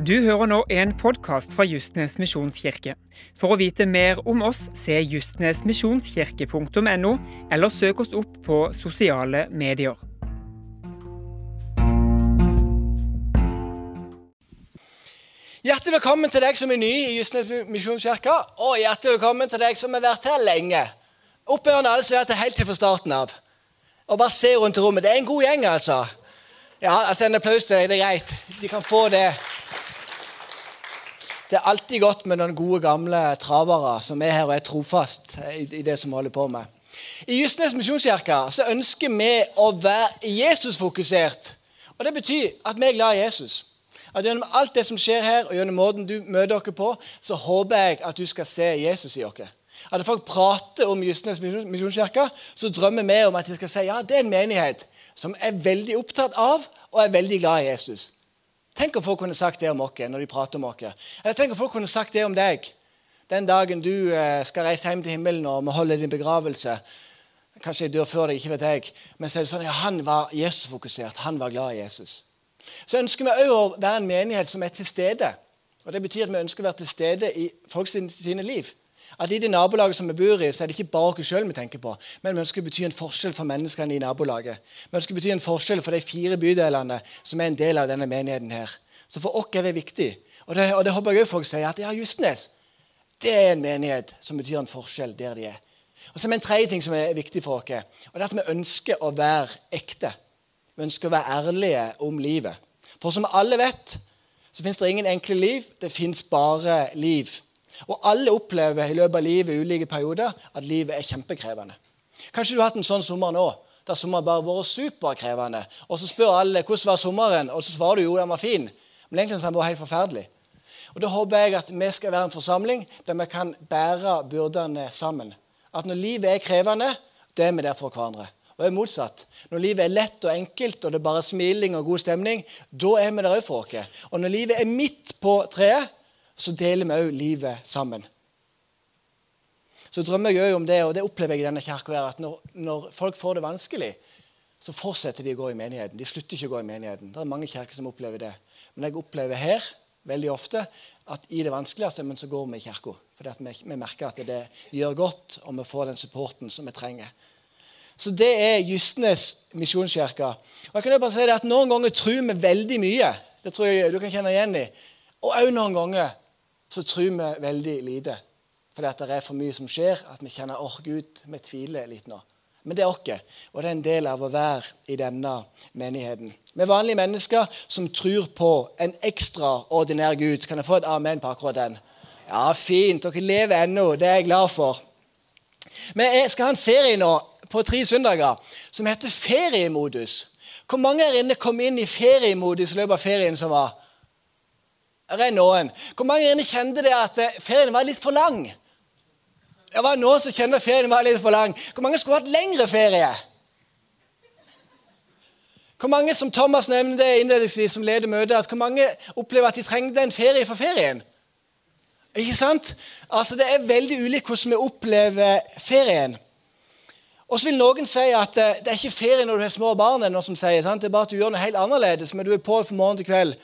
Du hører nå en podkast fra Justnes misjonskirke. For å vite mer om oss, se justnesmisjonskirke.no, eller søk oss opp på sosiale medier. Hjertelig velkommen til deg som er ny i Justnes misjonskirke, og hjertelig velkommen til deg som har vært her lenge. Opp alle som har vært her helt til fra starten av. Og bare se rundt i rommet. Det er en god gjeng, altså. Ja, altså En applaus til deg, det er greit. De kan få det. Det er alltid godt med noen gode, gamle travere som er her og er trofast i det som vi holder på med. I Justnes misjonskirke så ønsker vi å være Jesus-fokusert. Og Det betyr at vi er glad i Jesus. At Gjennom alt det som skjer her, og gjennom måten du møter dere på, så håper jeg at du skal se Jesus i oss. At når folk prater om Justnes misjonskirke, så drømmer vi om at de skal si ja, det er en menighet som er veldig opptatt av og er veldig glad i Jesus. Tenk om folk kunne sagt det om oss når de prater om oss. Eller tenk om folk kunne sagt det om deg den dagen du eh, skal reise hjem til himmelen og må holde din begravelse. Kanskje jeg dør før deg, ikke vet jeg. Men så er det sånn, ja, han var Jesus-fokusert. Han var glad i Jesus. Så ønsker vi òg å være en menighet som er til stede. Og Det betyr at vi ønsker å være til stede i folks sine liv. At I det nabolaget som vi bor i, så er det ikke bare oss sjøl vi tenker på, men vi ønsker å bety en forskjell for menneskene i nabolaget. Vi ønsker å bety en forskjell for de fire bydelene som er en del av denne menigheten. her. Så for oss er det viktig. Og det, og det håper jeg også folk sier, at ja, Justnes det er en menighet som betyr en forskjell der de er. Og så er det en tredje ting som er viktig for oss. og det er at Vi ønsker å være ekte. Vi ønsker å være ærlige om livet. For som alle vet, så fins det ingen enkle liv. Det fins bare liv. Og alle opplever i løpet av livet ulike perioder at livet er kjempekrevende. Kanskje du har hatt en sånn sommer nå, der sommeren bare har vært superkrevende. Og så spør alle hvordan var sommeren, og så svarer du jo den var fin. Men egentlig har den vært helt forferdelig. Og Da håper jeg at vi skal være en forsamling der vi kan bære byrdene sammen. At når livet er krevende, da er vi der for hverandre. Og det er motsatt. Når livet er lett og enkelt, og det er bare smiling og god stemning, da er vi der òg for oss. Og når livet er midt på treet, så deler vi òg livet sammen. Så drømmer jeg òg om det, og det opplever jeg i denne kirka, at når, når, folk får det vanskelig, så fortsetter de å gå i menigheten. De slutter ikke å gå i menigheten. Det er mange kirker som opplever det. Men jeg opplever her veldig ofte at i det vanskeligste, men så går vi i kirka. For vi, vi merker at det gjør godt, og vi får den supporten som vi trenger. Så det er Justnes misjonskirke. Og jeg kan jo bare si det at Noen ganger tror vi veldig mye. Det tror jeg du kan kjenne igjen i. Og òg noen ganger så tror vi veldig lite. Fordi det er for mye som skjer, at vi kjenner åh, Gud, vi tviler litt nå. Men det er oss, og det er en del av å være i denne menigheten. Vi er vanlige mennesker som tror på en ekstraordinær Gud. Kan jeg få et amen på akkurat den? Ja, fint. Dere lever ennå. Det er jeg glad for. Vi skal ha en serie nå på tre søndager som heter Feriemodus. Hvor mange her inne kom inn i feriemodus i løpet av ferien som var? Det er noen. Hvor mange gjerne kjente det at eh, ferien var litt for lang? Det var noen som kjente at ferien var litt for lang. Hvor mange skulle hatt lengre ferie? Hvor mange som Thomas nevnte innledningsvis som leder møtet, at hvor mange opplever at de trengte en ferie for ferien? Ikke sant? Altså, Det er veldig ulikt hvordan vi opplever ferien. Og så vil noen si at eh, det er ikke ferie når du har små barn. noe som sier, sant? Det er bare at du gjør noe helt annerledes, men du er på fra morgen til kveld.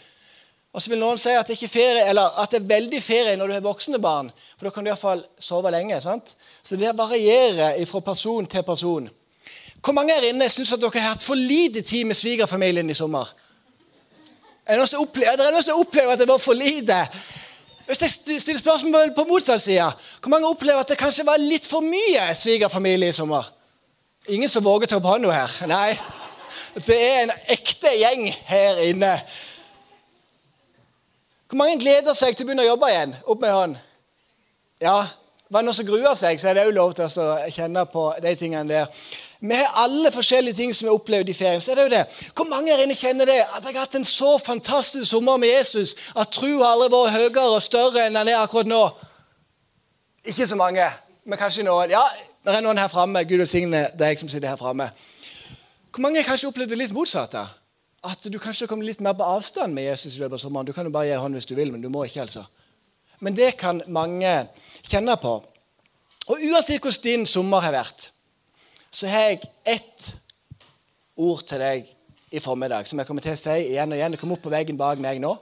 Og så vil noen si at det, ikke ferie, eller at det er veldig ferie når du har voksne barn. For da kan du iallfall sove lenge. sant? Så det varierer fra person til person. Hvor mange her inne syns at dere har hatt for lite tid med svigerfamilien i sommer? Er det noen som opplever, er at det var for lite? Hvis jeg stiller spørsmål på motsatt side, hvor mange opplever at det kanskje var litt for mye svigerfamilie i sommer? Ingen som våger ta opp hånda her? Nei. Det er en ekte gjeng her inne. Hvor mange gleder seg til å begynne å jobbe igjen? Opp med hånd. Ja, Var det noen som gruer seg, så er det òg lov til å kjenne på de tingene der. Vi har alle forskjellige ting som vi har opplevd i ferien. så er det jo det. Hvor mange her inne kjenner det? At jeg har hatt en så fantastisk sommer med Jesus at tro har aldri vært høyere og større enn den er akkurat nå? Ikke så mange, men kanskje noen. Ja, det er noen her framme. Gud velsigne deg som sitter her framme. Hvor mange har kanskje opplevd det litt motsatt? At du kanskje kommer litt mer på avstand med Jesus i løpet av sommeren. Du kan jo bare gi hånd hvis du vil, men du må ikke, altså. Men det kan mange kjenne på. Og uansett hvordan din sommer har vært, så har jeg ett ord til deg i formiddag som jeg kommer til å si igjen og igjen. Det kommer opp på veggen bak meg nå.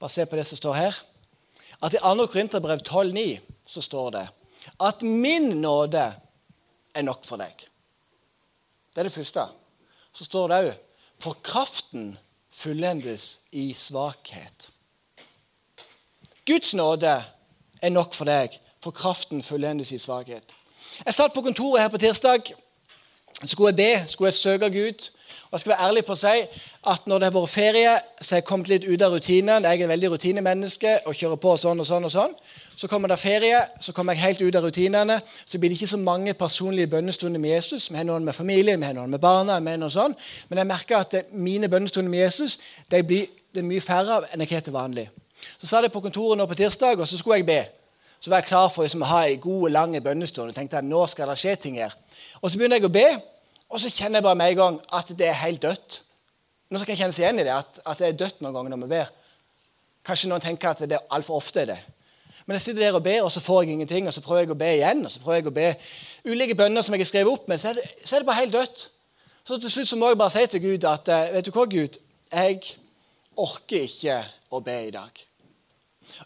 Bare se på det som står her. At i 2. Korinterbrev 12,9 så står det at min nåde er nok for deg. Det er det første. Så står det òg for kraften fullendes i svakhet. Guds nåde er nok for deg, for kraften fullendes i svakhet. Jeg satt på kontoret her på tirsdag. Skulle jeg be, skulle jeg søke Gud. Og jeg skal være ærlig på å si at når det har vært ferie, så har jeg kommet litt ut av rutinen. Jeg er et veldig rutinemenneske og kjører på sånn og sånn. og sånn. Så kommer det ferie, så kommer jeg helt ut av rutinene. Så blir det ikke så mange personlige bønnestunder med Jesus. Vi har noen med familien, vi har noen med barna. med noen sånn. Men jeg merker at mine bønnestunder med Jesus de blir, det er mye færre enn jeg har til vanlig. Så sa jeg på kontoret nå på tirsdag, og så skulle jeg be. Så var jeg klar for liksom, å ha en god, lang bønnestund. og tenkte at nå skal det skje ting her. Og så begynner jeg å be. Og så kjenner jeg bare med en gang at det er helt dødt. Nå skal jeg kjenne seg igjen i det, at, at, det er dødt noen ganger når vi ber. Kanskje noen tenker at det er altfor ofte er det. Men jeg sitter der og ber, og så får jeg ingenting. Og så prøver jeg å be igjen. og så prøver jeg å be ulike bønner som jeg har skrevet opp, men så er det, så er det bare helt dødt. Så til slutt så må jeg bare si til Gud at eh, vet du hva, Gud, jeg orker ikke å be i dag.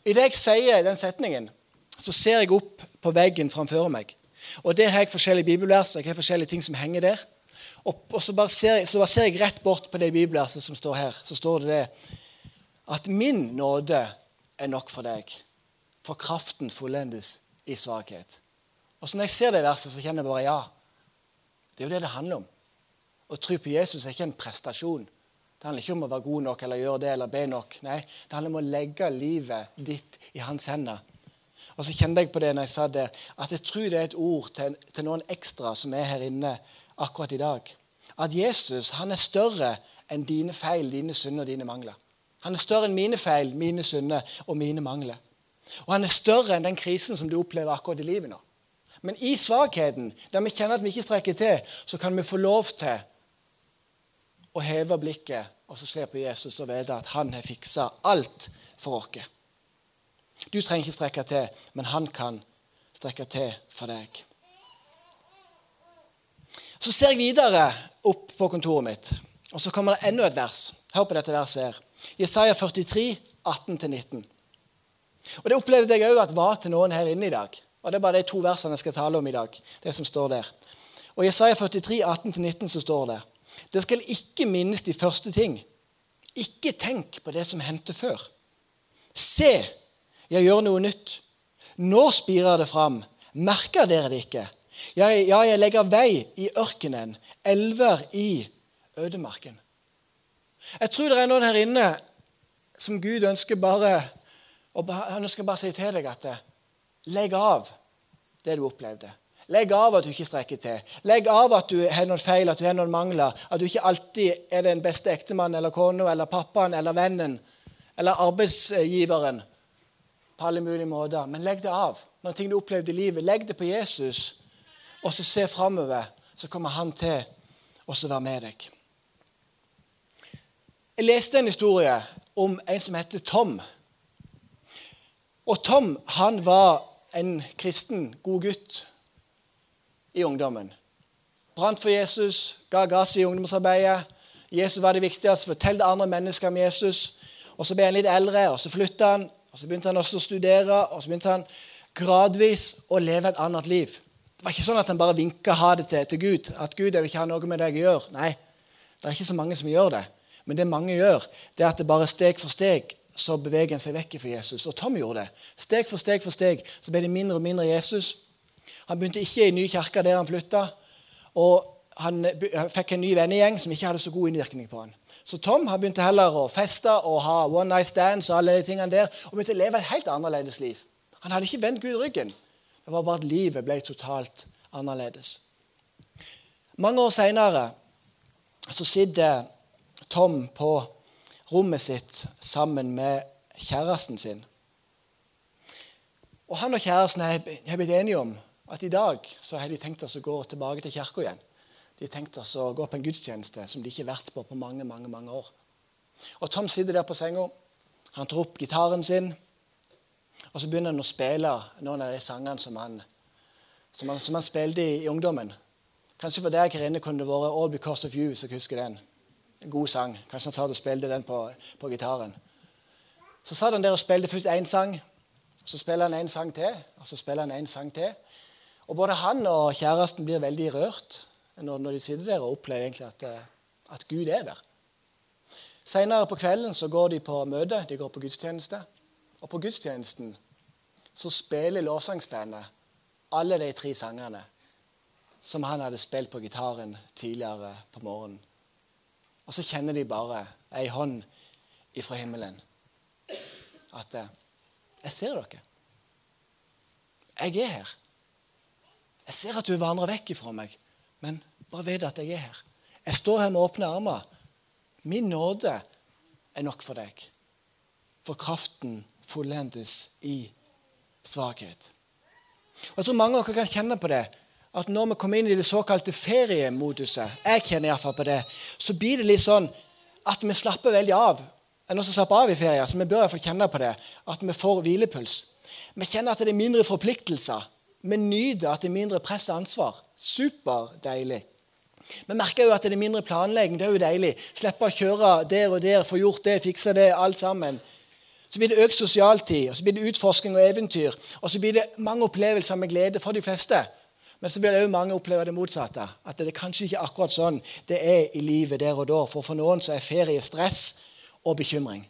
I det jeg sier den setningen, så ser jeg opp på veggen framfor meg. Og Der har jeg forskjellige bibelvers. Jeg har forskjellige ting som henger der. Og, så, bare ser, så, bare ser, jeg rett bort på det bibelverset som står her. Så står det det at min nåde er nok for deg, for kraften fullendes i svakhet. Og så Når jeg ser det verset, så kjenner jeg bare ja. Det er jo det det handler om. Å tro på Jesus er ikke en prestasjon. Det handler ikke om å være god nok eller gjøre det eller be nok. Nei, Det handler om å legge livet ditt i hans hender og så kjente jeg på det når jeg sa det, at jeg tror det er et ord til, til noen ekstra som er her inne akkurat i dag. At Jesus han er større enn dine feil, dine synder og dine mangler. Han er større enn mine feil, mine synder og mine mangler. Og han er større enn den krisen som du opplever akkurat i livet nå. Men i svakheten, der vi kjenner at vi ikke strekker til, så kan vi få lov til å heve blikket og så se på Jesus og vite at han har fiksa alt for oss. Du trenger ikke strekke til, men han kan strekke til for deg. Så ser jeg videre opp på kontoret mitt, og så kommer det enda et vers. Hør på dette verset her. Jesaja 43, 18-19. Og Det opplevde jeg òg at var til noen her inne i dag. Og Det er bare de to versene jeg skal tale om i dag. det som står der. Og I Jesaja 43, 18-19 så står det Det skal ikke minnes de første ting. Ikke tenk på det som hendte før. Se, jeg gjør noe nytt. Nå spirer det fram. Merker dere det ikke? Ja, ja, jeg legger vei i ørkenen, elver i ødemarken. Jeg tror det er noen her inne som Gud ønsker bare Han jeg bare si til deg at legg av det du opplevde. Legg av at du ikke strekker til. Legg av at du har noen feil, at du har noen mangler. At du ikke alltid er den beste ektemannen eller kona eller pappaen eller vennen eller arbeidsgiveren på alle mulige måter. Men legg det av. Noen ting du opplevde i livet, legg det på Jesus, og så se framover. Så kommer han til å være med deg. Jeg leste en historie om en som heter Tom. Og Tom han var en kristen, god gutt i ungdommen. Brant for Jesus, ga gass i ungdomsarbeidet. Jesus var det viktigste. Fortalte andre mennesker om Jesus. Og Så ble han litt eldre, og så flytta han og Så begynte han også å studere, og så begynte han gradvis å leve et annet liv. Det var ikke sånn at han bare vinka ha det til, til Gud. At Gud jeg vil ikke ha noe med deg å gjøre. Nei, det er ikke så mange som gjør det. Men det mange gjør, det er at det bare steg for steg så beveger en seg vekk fra Jesus. Og Tom gjorde det. Steg for steg for steg så ble det mindre og mindre Jesus. Han begynte ikke i ny kirke der han flytta. Og han fikk en ny vennegjeng som ikke hadde så god innvirkning på han. Så Tom har begynt heller å feste og ha one night stands og alle de tingene der, og begynte å leve et helt annerledes liv. Han hadde ikke vendt Gud ryggen. Det var bare at livet ble totalt annerledes. Mange år seinere sitter Tom på rommet sitt sammen med kjæresten sin. Og Han og kjæresten har blitt enige om at i dag så har de tenkt oss å gå tilbake til kirka igjen. De har tenkt oss å gå på en gudstjeneste som de ikke har vært på på mange mange, mange år. Og Tom sitter der på senga. Han tar opp gitaren sin, og så begynner han å spille noen av de sangene som han, som han, som han spilte i, i, ungdommen. Kanskje for deg her inne kunne det vært 'All Because of You', hvis jeg husker den. God sang. Kanskje han satt og spilte den på, på gitaren. Så satt han der og spilte først én sang, så spiller han en sang til, og så spiller han en sang til. Og både han og kjæresten blir veldig rørt når, når de sitter der og opplever egentlig at, eh, at Gud er der. Senere på kvelden så går de på møte, de går på gudstjeneste. Og på gudstjenesten så spiller lovsangsbandet alle de tre sangene som han hadde spilt på gitaren tidligere på morgenen. Og så kjenner de bare ei hånd ifra himmelen. At eh, 'Jeg ser dere. Jeg er her. Jeg ser at du vandrer vekk ifra meg, men bare vet at jeg er her. Jeg står her med åpne armer. Min nåde er nok for deg. For kraften fullendes i svakhet. Og Jeg tror mange av dere kan kjenne på det. At når vi kommer inn i det såkalte feriemoduset, jeg kjenner iallfall på det, så blir det litt sånn at vi slapper veldig av. enn også slapper av i ferie? Så vi bør iallfall kjenne på det. At vi får hvilepuls. Vi kjenner at det er mindre forpliktelser. Vi nyter at det er mindre press og ansvar. Superdeilig. Vi merker jo at det er mindre planlegging. Det er jo deilig. Slippe å kjøre der og der, få gjort det, fikse det, alt sammen. Så blir det økt sosialtid, og så blir det utforsking og eventyr. Og så blir det mange opplevelser med glede for de fleste. Men så vil òg mange oppleve det motsatte. At det er kanskje ikke akkurat sånn det er i livet der og da. For for noen så er ferie stress og bekymring.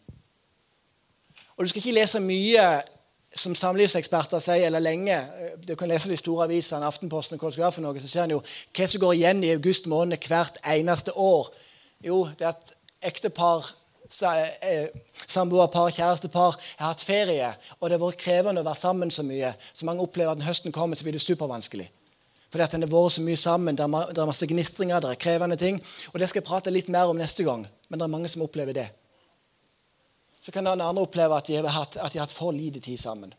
Og Du skal ikke lese mye som samlivseksperter sier, eller lenge. Du kan lese de store avisene, Aftenposten, hva det skal være for noe, så ser en jo hva som går igjen i august måned hvert eneste år. Jo, det er at ektepar Eh, samboerpar, kjærestepar har hatt ferie, og det har vært krevende å være sammen så mye. Så mange opplever at når høsten kommer, så blir det supervanskelig. Fordi at en har vært så mye sammen, det er masse gnistringer, det er krevende ting. Og det skal jeg prate litt mer om neste gang, men det er mange som opplever det. Så kan den andre oppleve at de har hatt, at de har hatt for lite tid sammen.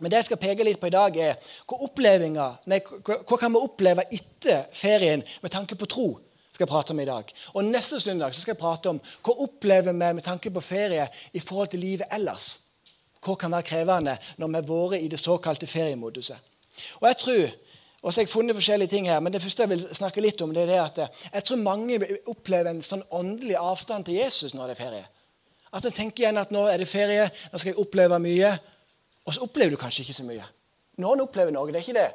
Men det jeg skal peke litt på i dag, er hva, nei, hva kan vi oppleve etter ferien med tanke på tro? skal jeg prate om i dag. Og Neste søndag skal jeg prate om hva opplever vi med tanke på ferie i forhold til livet ellers. Hva kan være krevende når vi har vært i det såkalte feriemoduset. Og jeg tror, og så har jeg funnet forskjellige ting her, men det første jeg vil snakke litt om, det er det at jeg tror mange opplever en sånn åndelig avstand til Jesus når det er ferie. At en tenker igjen at nå er det ferie, nå skal jeg oppleve mye. Og så opplever du kanskje ikke så mye. Noen opplever noe, det er ikke det.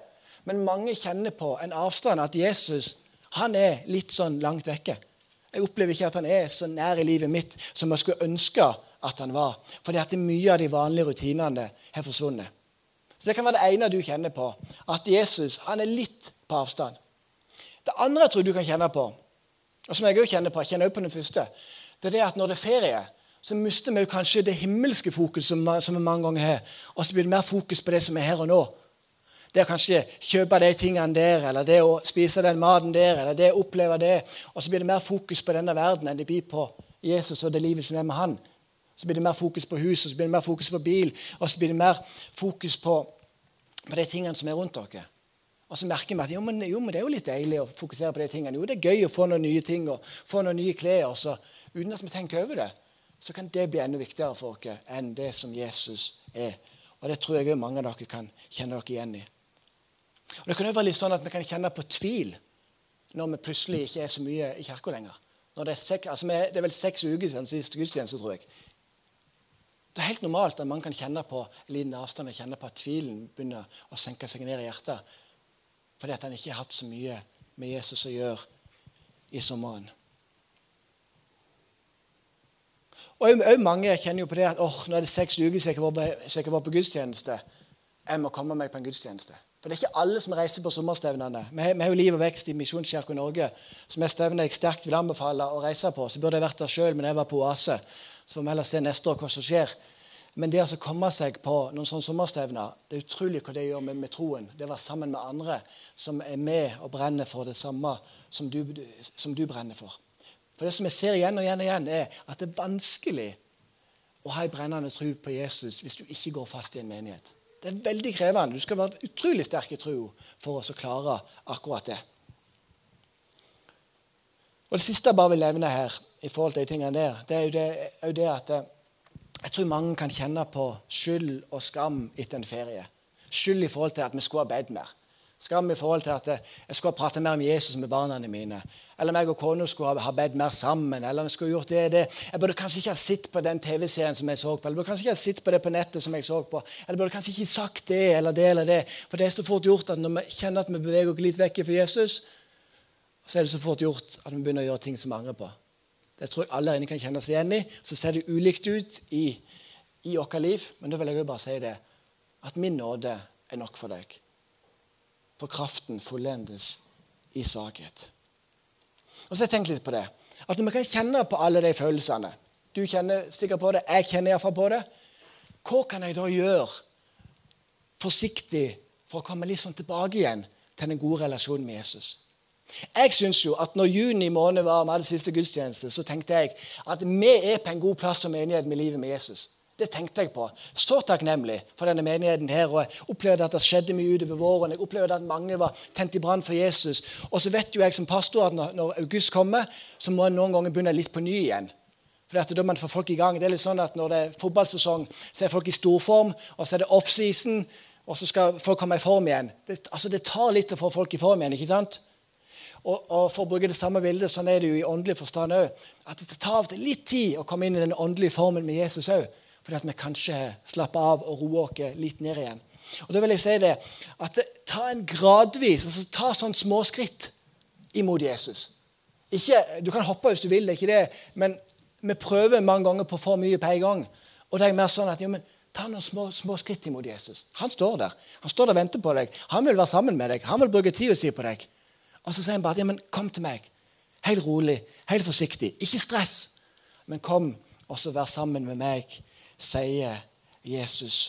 Men mange kjenner på en avstand at Jesus han er litt sånn langt vekke. Jeg opplever ikke at han er så nær i livet mitt som jeg skulle ønske at han var. Fordi at mye av de vanlige rutinene har forsvunnet. Så Det kan være det ene du kjenner på. At Jesus han er litt på avstand. Det andre jeg tror du kan kjenne på, og som jeg også kjenner på, jeg kjenner også på den første, det er det at når det er ferie, så mister vi kanskje det himmelske fokuset som vi mange ganger har. Og så blir det mer fokus på det som er her og nå. Det å kanskje kjøpe de tingene der, eller det å spise den maten der, eller det å oppleve det. Og så blir det mer fokus på denne verden enn det blir på Jesus og det livet som er med han. Så blir det mer fokus på hus, og så blir det mer fokus på bil, og så blir det mer fokus på, på de tingene som er rundt dere. Og så merker vi at jo men, jo, men, det er jo litt deilig å fokusere på de tingene. Jo, det er gøy å få noen nye ting og få noen nye klær. Så, uten at vi tenker over det, så kan det bli enda viktigere for oss enn det som Jesus er. Og det tror jeg mange av dere kan kjenne dere igjen i. Og Det kan jo være litt sånn at vi kan kjenne på tvil når vi plutselig ikke er så mye i kirka lenger. Det er, sek, altså det, er vel seks uker siden sist gudstjeneste, tror jeg. Det er helt normalt at man kan kjenne på en liten avstand og kjenne på at tvilen begynner å senke seg ned i hjertet fordi at han ikke har hatt så mye med Jesus å gjøre i sommeren. Og også Mange kjenner jo på det at oh, nå er det seks uker siden jeg var på gudstjeneste. Jeg må komme meg på en gudstjeneste. For det er ikke alle som reiser på sommerstevnene. Vi har jo Liv og vekst i Misjonskirken Norge, som er stevne jeg sterkt vil anbefale å reise på. Så burde jeg vært der sjøl, men jeg var på Oase. Så får vi heller se neste år hva som skjer. Men det å komme seg på noen sånne sommerstevner, det er utrolig hva det gjør med, med troen. Det å være sammen med andre som er med og brenner for det samme som du, som du brenner for. For det som jeg ser igjen og igjen og igjen, er at det er vanskelig å ha en brennende tro på Jesus hvis du ikke går fast i en menighet. Det er veldig krevende. Du skal være utrolig sterk i tro for å klare akkurat det. Og Det siste jeg bare vil nevne her, i forhold til de tingene der, det er jo det, er jo det at eh, jeg tror mange kan kjenne på skyld og skam etter en ferie. Skyld i forhold til at vi skulle ha bedt mer. Skam i forhold til at jeg skulle ha pratet mer om Jesus med barna mine. Eller meg og kona skulle ha bedt mer sammen. eller jeg skulle gjort det, det. Jeg burde kanskje ikke ha sett på den TV-serien som jeg så på. Eller burde kanskje ikke ha sett på det på nettet som jeg så på. Eller burde kanskje ikke sagt det eller det eller det. For det er så fort gjort at når vi kjenner at vi beveger oss litt vekk fra Jesus, så er det så fort gjort at vi begynner å gjøre ting som vi angrer på. Det tror jeg alle inne kan kjenne seg igjen i. Så ser det ulikt ut i, i vårt liv. Men da vil jeg jo bare si det, at min nåde er nok for deg. For kraften fullendes i svakhet. Og så tenkt litt på det. At når vi kan kjenne på alle de følelsene Du kjenner sikkert på det, jeg kjenner iallfall på det. Hva kan jeg da gjøre forsiktig for å komme litt sånn tilbake igjen til den gode relasjonen med Jesus? Jeg synes jo at når juni måned var med det siste gudstjeneste, så tenkte jeg at vi er på en god plass som menighet med livet med Jesus. Det tenkte jeg på. Så takknemlig for denne menigheten her. og Jeg opplevde at det skjedde mye utover våren. Jeg opplevde at mange var tent i brann for Jesus. Og så vet jo jeg som pastor at når, august kommer, så må jeg noen ganger begynne litt på ny igjen. For Da man får folk i gang. Det er litt sånn at Når det er fotballsesong, så er folk i storform. Og så er det offseason, og så skal folk komme i form igjen. Det, altså det tar litt å få folk i form igjen. ikke sant? Og, For å bruke det samme bildet, sånn er det jo i åndelig forstand òg. At det tar litt tid å komme inn i den åndelige formen med Jesus òg fordi at vi kanskje slapper av og roer oss litt ned igjen. Og da vil jeg si det, at Ta en gradvis, altså ta sånn små skritt imot Jesus. Ikke, du kan hoppe hvis du vil, det er ikke det, men vi prøver mange ganger på for mye på en gang. Og det er mer sånn at jo, men, Ta noen små, små, skritt imot Jesus. Han står der Han står der og venter på deg. Han vil være sammen med deg. Han vil bruke tida si på deg. Og så sier han bare ja, men kom til meg. Helt rolig, helt forsiktig. Ikke stress. Men kom og så vær sammen med meg sier Jesus.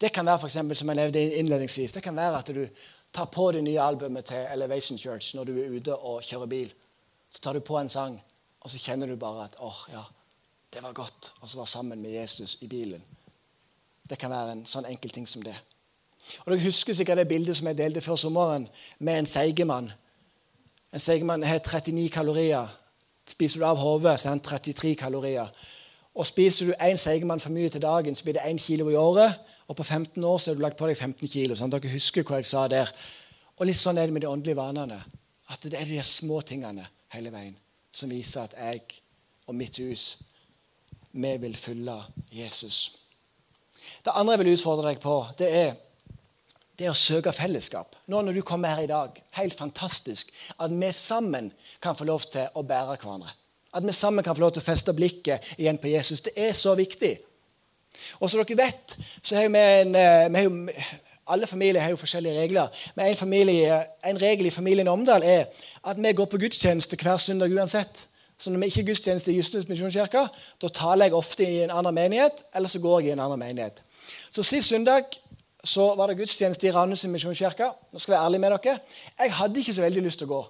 Det kan være for eksempel, som jeg nevnte innledningsvis, det kan være at du tar på det nye albumet til Elevation Church når du er ute og kjører bil. Så tar du på en sang, og så kjenner du bare at åh, ja, det var godt å være sammen med Jesus i bilen. Det kan være en sånn enkel ting som det. Og Dere husker sikkert det bildet som jeg delte før sommeren med en seigemann. En seigemann har 39 kalorier. Spiser du av hodet, så har han 33 kalorier. Og Spiser du én seigemann for mye til dagen, så blir det 1 kilo i året. Og på 15 år så har du lagt på deg 15 kilo. Sånn dere husker hva jeg sa der. Og litt sånn er det med de åndelige vanene. At det er de små tingene hele veien som viser at jeg og mitt hus, vi vil følge Jesus. Det andre jeg vil utfordre deg på, det er det er å søke fellesskap. Nå når du kommer her i dag, helt fantastisk at vi sammen kan få lov til å bære hverandre. At vi sammen kan få lov til å feste blikket igjen på Jesus. Det er så viktig. Og som dere vet, så har vi en eh, vi har Alle familier har jo forskjellige regler. Men en, familie, en regel i familien Omdal er at vi går på gudstjeneste hver søndag uansett. Så når vi ikke har gudstjeneste i Justins misjonskirke, da taler jeg ofte i en annen menighet, eller så går jeg i en annen menighet. Så Sist søndag så var det gudstjeneste i Randesund misjonskirke. Nå skal jeg være ærlig med dere. Jeg hadde ikke så veldig lyst til å gå.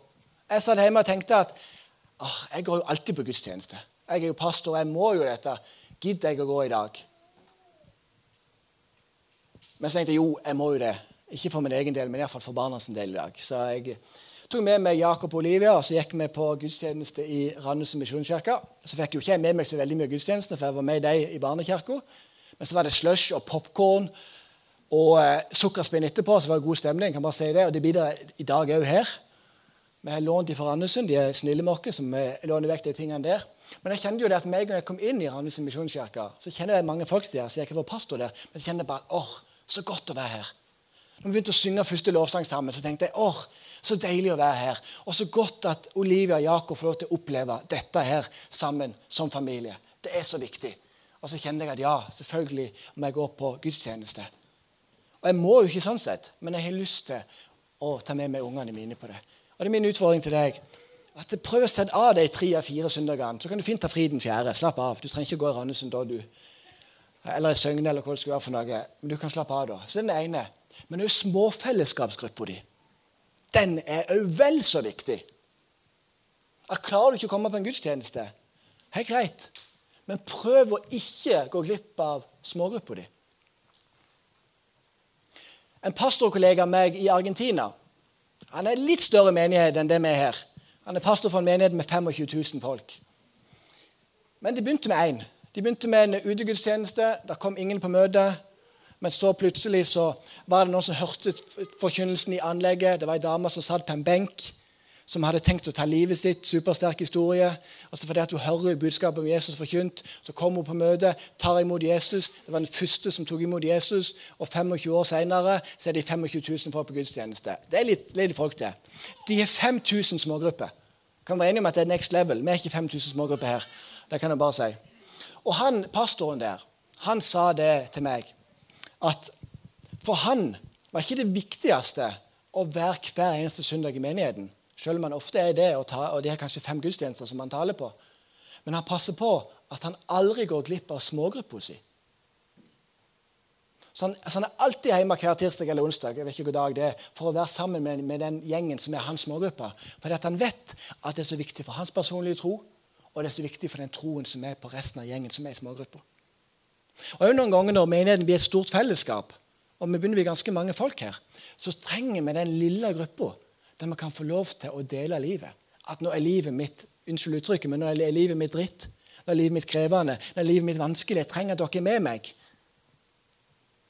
Jeg satt hjemme og tenkte at oh, Jeg går jo alltid på gudstjeneste. Jeg er jo pastor, jeg må jo dette. Gidder jeg å gå i dag? Men så tenkte jeg jo, jeg må jo det. Ikke for min egen del, men iallfall for barna sin del i dag. Så jeg tok med meg Jakob og Olivia, og så gikk vi på gudstjeneste i Randesund misjonskirke. Så fikk jo ikke jeg med meg så veldig mye gudstjeneste, for jeg var med deg i barnekirka. Men så var det slush og popkorn og eh, sukkerspinn etterpå, så var det god stemning. Jeg kan bare si det, Og det blir det i dag òg her. Vi har lånt de fra Randesund. De er snille med oss, som låner vekk de tingene der. Men jeg kjente jo det at meg når jeg kom inn i Randesund misjonskirke, så kjenner jeg mange folk der, så jeg ikke var pastor der, men jeg kjenner bare åh, så godt å være her. Når vi begynte å synge første lovsang sammen, så tenkte jeg åh, så deilig å være her. Og så godt at Olivia og Jakob får lov til å oppleve dette her sammen som familie. Det er så viktig. Og så kjenner jeg at ja, selvfølgelig må jeg gå på gudstjeneste. Og jeg må jo ikke sånn sett, men jeg har lyst til å ta med meg ungene mine på det. Og det er min utfordring til deg. at Prøv å sette av de tre av fire søndagene. Så kan du fint ta fri den fjerde. Slapp av. Du trenger ikke gå i Randesund da, du. Eller i Søgne, eller hva det skulle være for noe. Men du kan slappe av da. Så det er den ene. Men òg småfellesskapsgruppa di. Den er òg vel så viktig. At Klarer du ikke å komme på en gudstjeneste, helt greit. Men prøv å ikke gå glipp av smågruppa di. En pastorkollega av meg i Argentina han er litt større menighet enn det vi er her. Han er pastor for en menighet med 25 000 folk. Men de begynte med én. De begynte med en utegudstjeneste. Det kom ingen på møte. Men så plutselig så var det noen som hørte forkynnelsen i anlegget. Det var ei dame som satt på en benk, som hadde tenkt å ta livet sitt. Supersterk historie. Og så fordi at hun hører budskapet om Jesus forkynt, så kommer hun på møte, tar imot Jesus. Det var den første som tok imot Jesus. Og 25 år senere så er de 25 000 folk på gudstjeneste. Det er litt, litt folk, det. De er 5000 smågrupper. Kan være enige om at det er next level. Vi er ikke 5000 smågrupper her. Det kan jeg bare si. Og han, pastoren der, han sa det til meg at for han var ikke det viktigste å være hver eneste søndag i menigheten. Selv om han ofte er det, og, ta, og det er kanskje fem gudstjenester som han taler på. Men han passer på at han aldri går glipp av smågruppa si. Så han, så han, er alltid hjemme hver tirsdag eller onsdag jeg vet ikke hvor dag det er, for å være sammen med, med den gjengen som er hans smågruppe. Fordi han vet at det er så viktig for hans personlige tro, og det er så viktig for den troen som er på resten av gjengen som er i smågruppa. Og Noen ganger når menigheten blir et stort fellesskap, og vi begynner å bli ganske mange folk her, så trenger vi den lille gruppa der vi kan få lov til å dele livet. At nå er livet mitt unnskyld uttrykket, men nå er livet mitt dritt. Nå er livet mitt krevende. Nå er livet mitt vanskelig. Jeg trenger at dere er med meg.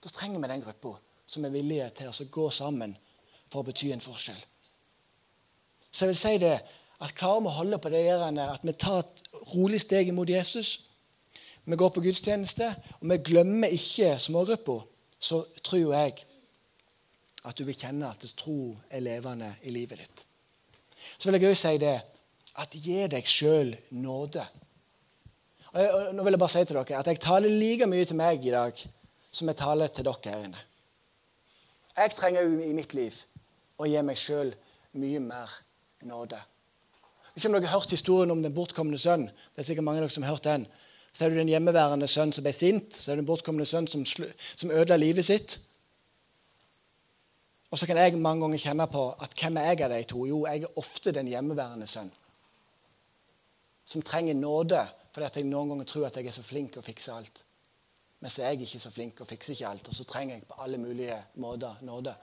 Da trenger vi den gruppa som er villige til å gå sammen for å bety en forskjell. Så jeg vil si det, at klarer vi å holde på det at vi tar et rolig steg imot Jesus, vi går på gudstjeneste, og vi glemmer ikke smågruppa, så tror jeg at du vil kjenne at tro er levende i livet ditt. Så vil jeg òg si det at gi deg sjøl nåde. Og nå vil jeg bare si til dere at Jeg taler like mye til meg i dag som jeg taler til dere her inne. Jeg trenger i mitt liv å gi meg sjøl mye mer nåde. Ikke om dere har hørt historien om den bortkomne sønn. Det er sikkert mange av dere som har hørt den. Så er du den hjemmeværende sønn som ble sint. Så er du den bortkomne sønn som, som ødela livet sitt. Og så kan jeg mange ganger kjenne på at hvem er jeg av de to? Jo, jeg er ofte den hjemmeværende sønn. Som trenger nåde fordi at jeg noen ganger tror at jeg er så flink å fikse alt. Men så er jeg ikke så flink og fikser ikke alt. Og så trenger jeg på alle mulige måter nåde.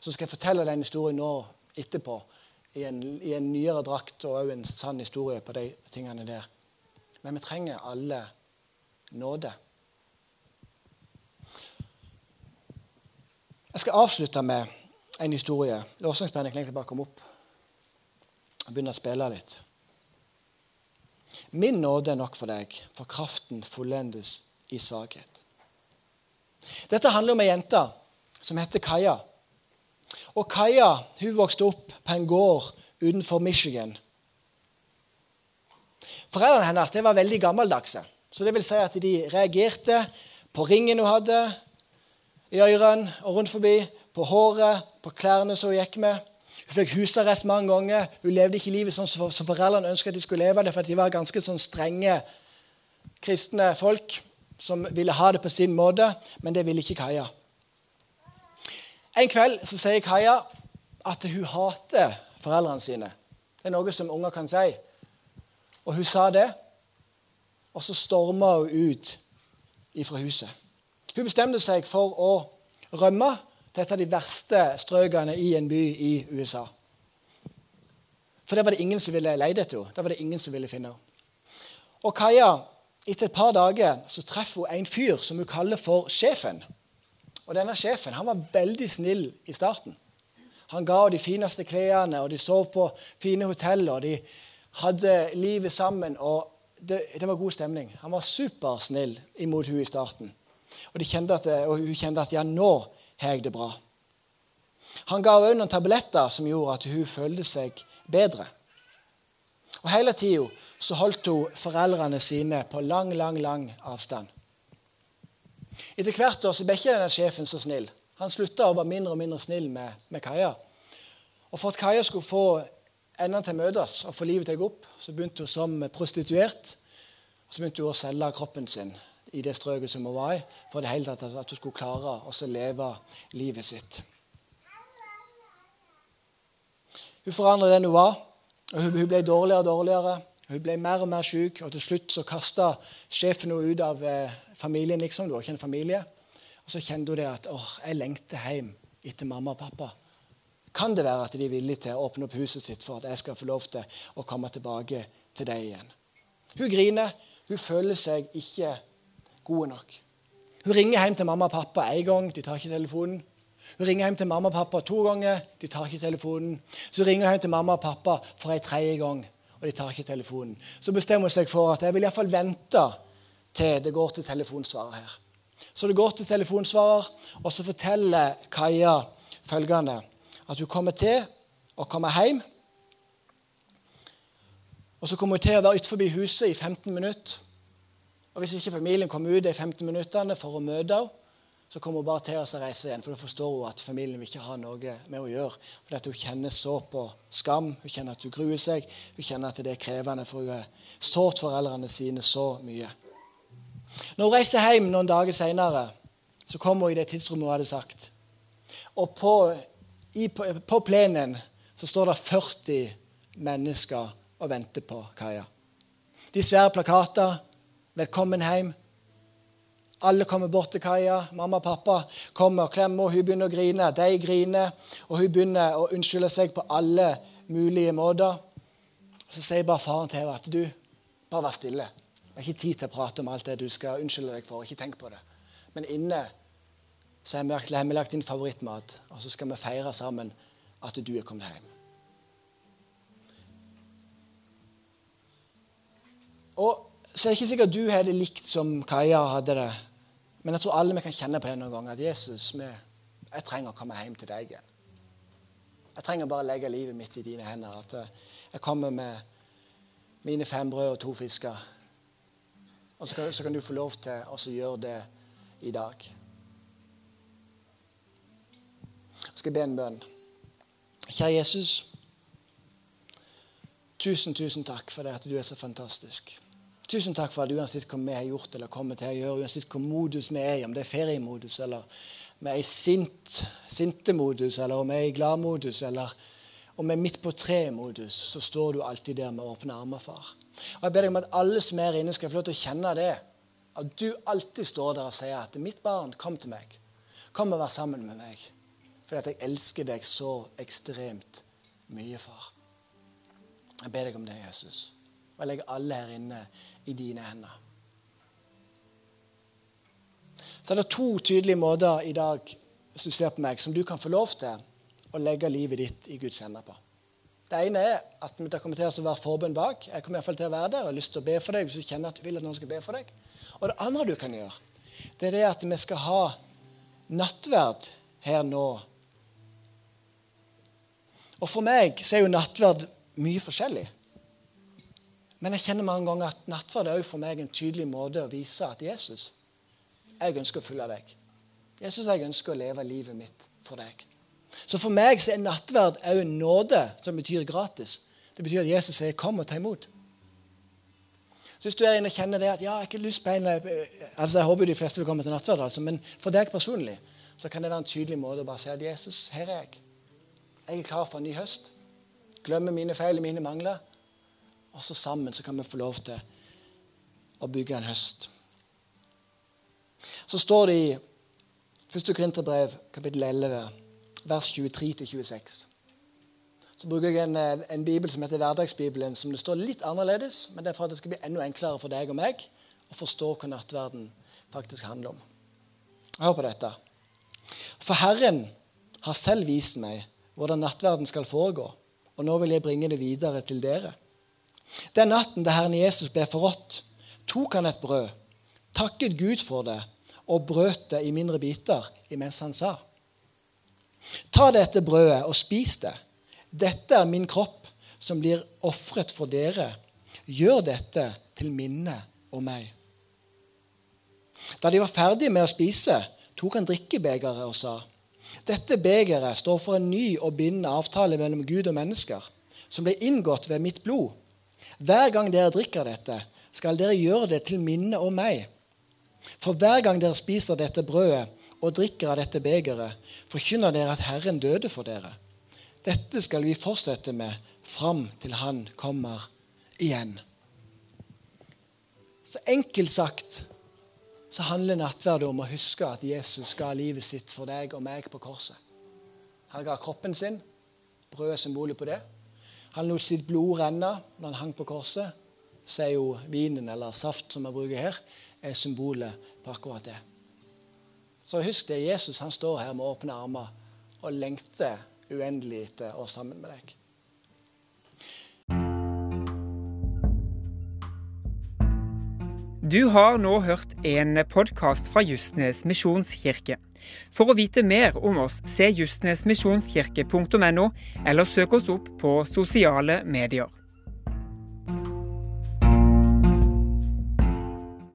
Så skal jeg fortelle den historien nå etterpå i en, i en nyere drakt og òg en sann historie på de tingene der. Men vi trenger alle nåde. Jeg skal avslutte med en historie. Låsningsbandet kan egentlig bare komme opp og begynne å spille litt. Min nåde er nok for deg, for kraften fullendes i svakhet. Dette handler om ei jente som heter Kaja. Og Kaja hun vokste opp på en gård utenfor Michigan. Foreldrene hennes var veldig gammeldagse. Så det vil si at de reagerte på ringen hun hadde, i ørene og rundt forbi, på håret, på klærne som hun gikk med. Hun fikk husarrest mange ganger. Hun levde ikke livet sånn som foreldrene ønsket at de skulle leve det, for de var ganske sånn strenge kristne folk som ville ha det på sin måte, men det ville ikke Kaja. En kveld så sier Kaja at hun hater foreldrene sine. Det er noe som unger kan si. Og hun sa det, og så storma hun ut ifra huset. Hun bestemte seg for å rømme til et av de verste strøkene i en by i USA. For der var det ingen som ville leide etter henne. Der var det ingen som ville finne henne. Og Kaja, etter et par dager så treffer hun en fyr som hun kaller for sjefen. Og denne sjefen han var veldig snill i starten. Han ga henne de fineste klærne, og de sov på fine hotell, og de hadde livet sammen. og det, det var god stemning. Han var supersnill imot henne i starten. Og, at, og hun kjente at ja, nå har jeg det bra. Han ga henne noen tabletter som gjorde at hun følte seg bedre. Og Hele tida holdt hun foreldrene sine på lang, lang, lang avstand. Etter hvert år så ble ikke denne sjefen så snill. Han slutta å være mindre og mindre snill med, med Kaja. Og For at Kaja skulle få endene til å møtes og få livet til å gå opp, så begynte hun som prostituert. Og så begynte hun å selge kroppen sin i det strøket som hun var i, for det hele tatt at hun skulle klare å leve livet sitt. Hun forandret den hun var, og hun ble dårligere og dårligere. Hun ble mer og mer syk, og til slutt så kasta sjefen henne ut av eh, familien. liksom, det var ikke en familie. Og Så kjente hun det at åh, jeg lengter hjem etter mamma og pappa. Kan det være at de er villige til å åpne opp huset sitt for at jeg skal få lov til å komme tilbake til deg igjen? Hun griner. Hun føler seg ikke gode nok. Hun ringer hjem til mamma og pappa én gang, de tar ikke telefonen. Hun ringer hjem til mamma og pappa to ganger, de tar ikke telefonen. Så hun ringer hjem til mamma og pappa for en tredje gang, og de tar ikke telefonen. Så bestemmer hun seg for at jeg vil iallfall vente til det går til telefonsvarer her. Så det går til telefonsvarer, og så forteller Kaja følgende at hun kommer til å komme hjem. Og så kommer hun til å være utenfor huset i 15 minutter. Og Hvis ikke familien kommer ut de 15 minuttene for å møte henne, så kommer hun bare til å reise igjen. For da forstår hun at familien vil ikke ha noe med å gjøre. For at hun kjenner så på skam, hun kjenner at hun gruer seg, hun kjenner at det er krevende, for hun har sårt foreldrene sine så mye. Når hun reiser hjem noen dager seinere, så kommer hun i det tidsrommet hun hadde sagt. Og på, i, på plenen så står det 40 mennesker og venter på Kaja. De svære plakater 'Velkommen hjem'. Alle kommer bort til Kaja. Mamma og pappa kommer og klemmer, og hun begynner å grine. De griner, og hun begynner å unnskylde seg på alle mulige måter. Så sier bare faren til henne at du, bare vær stille. Det er ikke tid til å prate om alt det du skal unnskylde deg for. Ikke tenk på det. Men inne så har vi lagt inn favorittmat, og så skal vi feire sammen at du er kommet hjem. Og så er det ikke sikkert du har det likt som Kaja hadde det. Men jeg tror alle vi kan kjenne på det noen ganger. At Jesus, vi, jeg trenger å komme hjem til deg igjen. Jeg trenger bare å legge livet mitt i dine hender. At jeg kommer med mine fem brød og to fisker. Og så kan, så kan du få lov til å gjøre det i dag. Jeg skal be en bønn. Kjære Jesus. Tusen, tusen takk for det at du er så fantastisk. Tusen takk for at uansett hva vi har gjort eller kommer til å gjøre, uansett hva modus vi er i, om det er feriemodus eller vi er i sint, sintemodus, eller om vi er i gladmodus, eller om vi er midt på treet-modus, så står du alltid der med åpne armer, far. Og Jeg ber deg om at alle som er inne, skal få lov til å kjenne det. At du alltid står der og sier at 'mitt barn, kom til meg'. Kom og vær sammen med meg. Fordi at jeg elsker deg så ekstremt mye, far. Jeg ber deg om det, Jesus. Og jeg legger alle her inne i dine hender. Så er det to tydelige måter i dag hvis du ser på meg, som du kan få lov til å legge livet ditt i Guds hender på. Det ene er at det kommer til å være forbønn bak. Jeg kommer i hvert fall til å være der og har lyst til å be for deg hvis du kjenner at du vil at noen skal be for deg. Og det andre du kan gjøre, det er det at vi skal ha nattverd her nå. Og for meg så er jo nattverd mye forskjellig. Men jeg kjenner mange ganger at nattverd er for meg en tydelig måte å vise at Jesus, jeg ønsker å følge deg. Jesus, jeg ønsker å leve livet mitt for deg. Så for meg så er nattverd òg en nåde som betyr gratis. Det betyr at Jesus sier 'kom og ta imot'. Så Hvis du er inne og kjenner det at ja, jeg har ikke lyst på en, altså Jeg håper de fleste vil komme til nattverd, altså, men for deg personlig så kan det være en tydelig måte å bare si at Jesus, her er jeg. Jeg er klar for en ny høst. Glemmer mine feil og mine mangler. Og så sammen så kan vi få lov til å bygge en høst. Så står det i 1. Korinterbrev, kapittel 11, vers 23-26. Så bruker jeg en, en, bibel som heter Hverdagsbibelen, som det står litt annerledes. Men det er for at det skal bli enda enklere for deg og meg å forstå hva nattverden faktisk handler om. Hør på dette. For Herren har selv vist meg hvordan nattverden skal foregå, og nå vil jeg bringe det videre til dere. Den natten da Herren Jesus ble forrådt, tok han et brød, takket Gud for det og brøt det i mindre biter imens han sa:" Ta dette brødet og spis det. Dette er min kropp, som blir ofret for dere. Gjør dette til minne om meg. Da de var ferdige med å spise, tok han drikkebegeret og sa:" Dette begeret står for en ny og bindende avtale mellom Gud og mennesker, som ble inngått ved mitt blod. Hver gang dere drikker dette, skal dere gjøre det til minne om meg. For hver gang dere spiser dette brødet og drikker av dette begeret, forkynner dere at Herren døde for dere. Dette skal vi fortsette med fram til Han kommer igjen. Så enkelt sagt så handler nattverd om å huske at Jesus ga livet sitt for deg og meg på korset. Han ga kroppen sin. Brødet symbolet på det. Han lot sitt blod renne når han hang på korset. Så er jo vinen, eller saft som vi bruker her, er symbolet på akkurat det. Så husk det, Jesus han står her med åpne armer og lengter uendelig etter å sammen med deg. Du har nå hørt en podkast fra Justnes misjonskirke. For å vite mer om oss, se justnesmisjonskirke.no, eller søk oss opp på sosiale medier.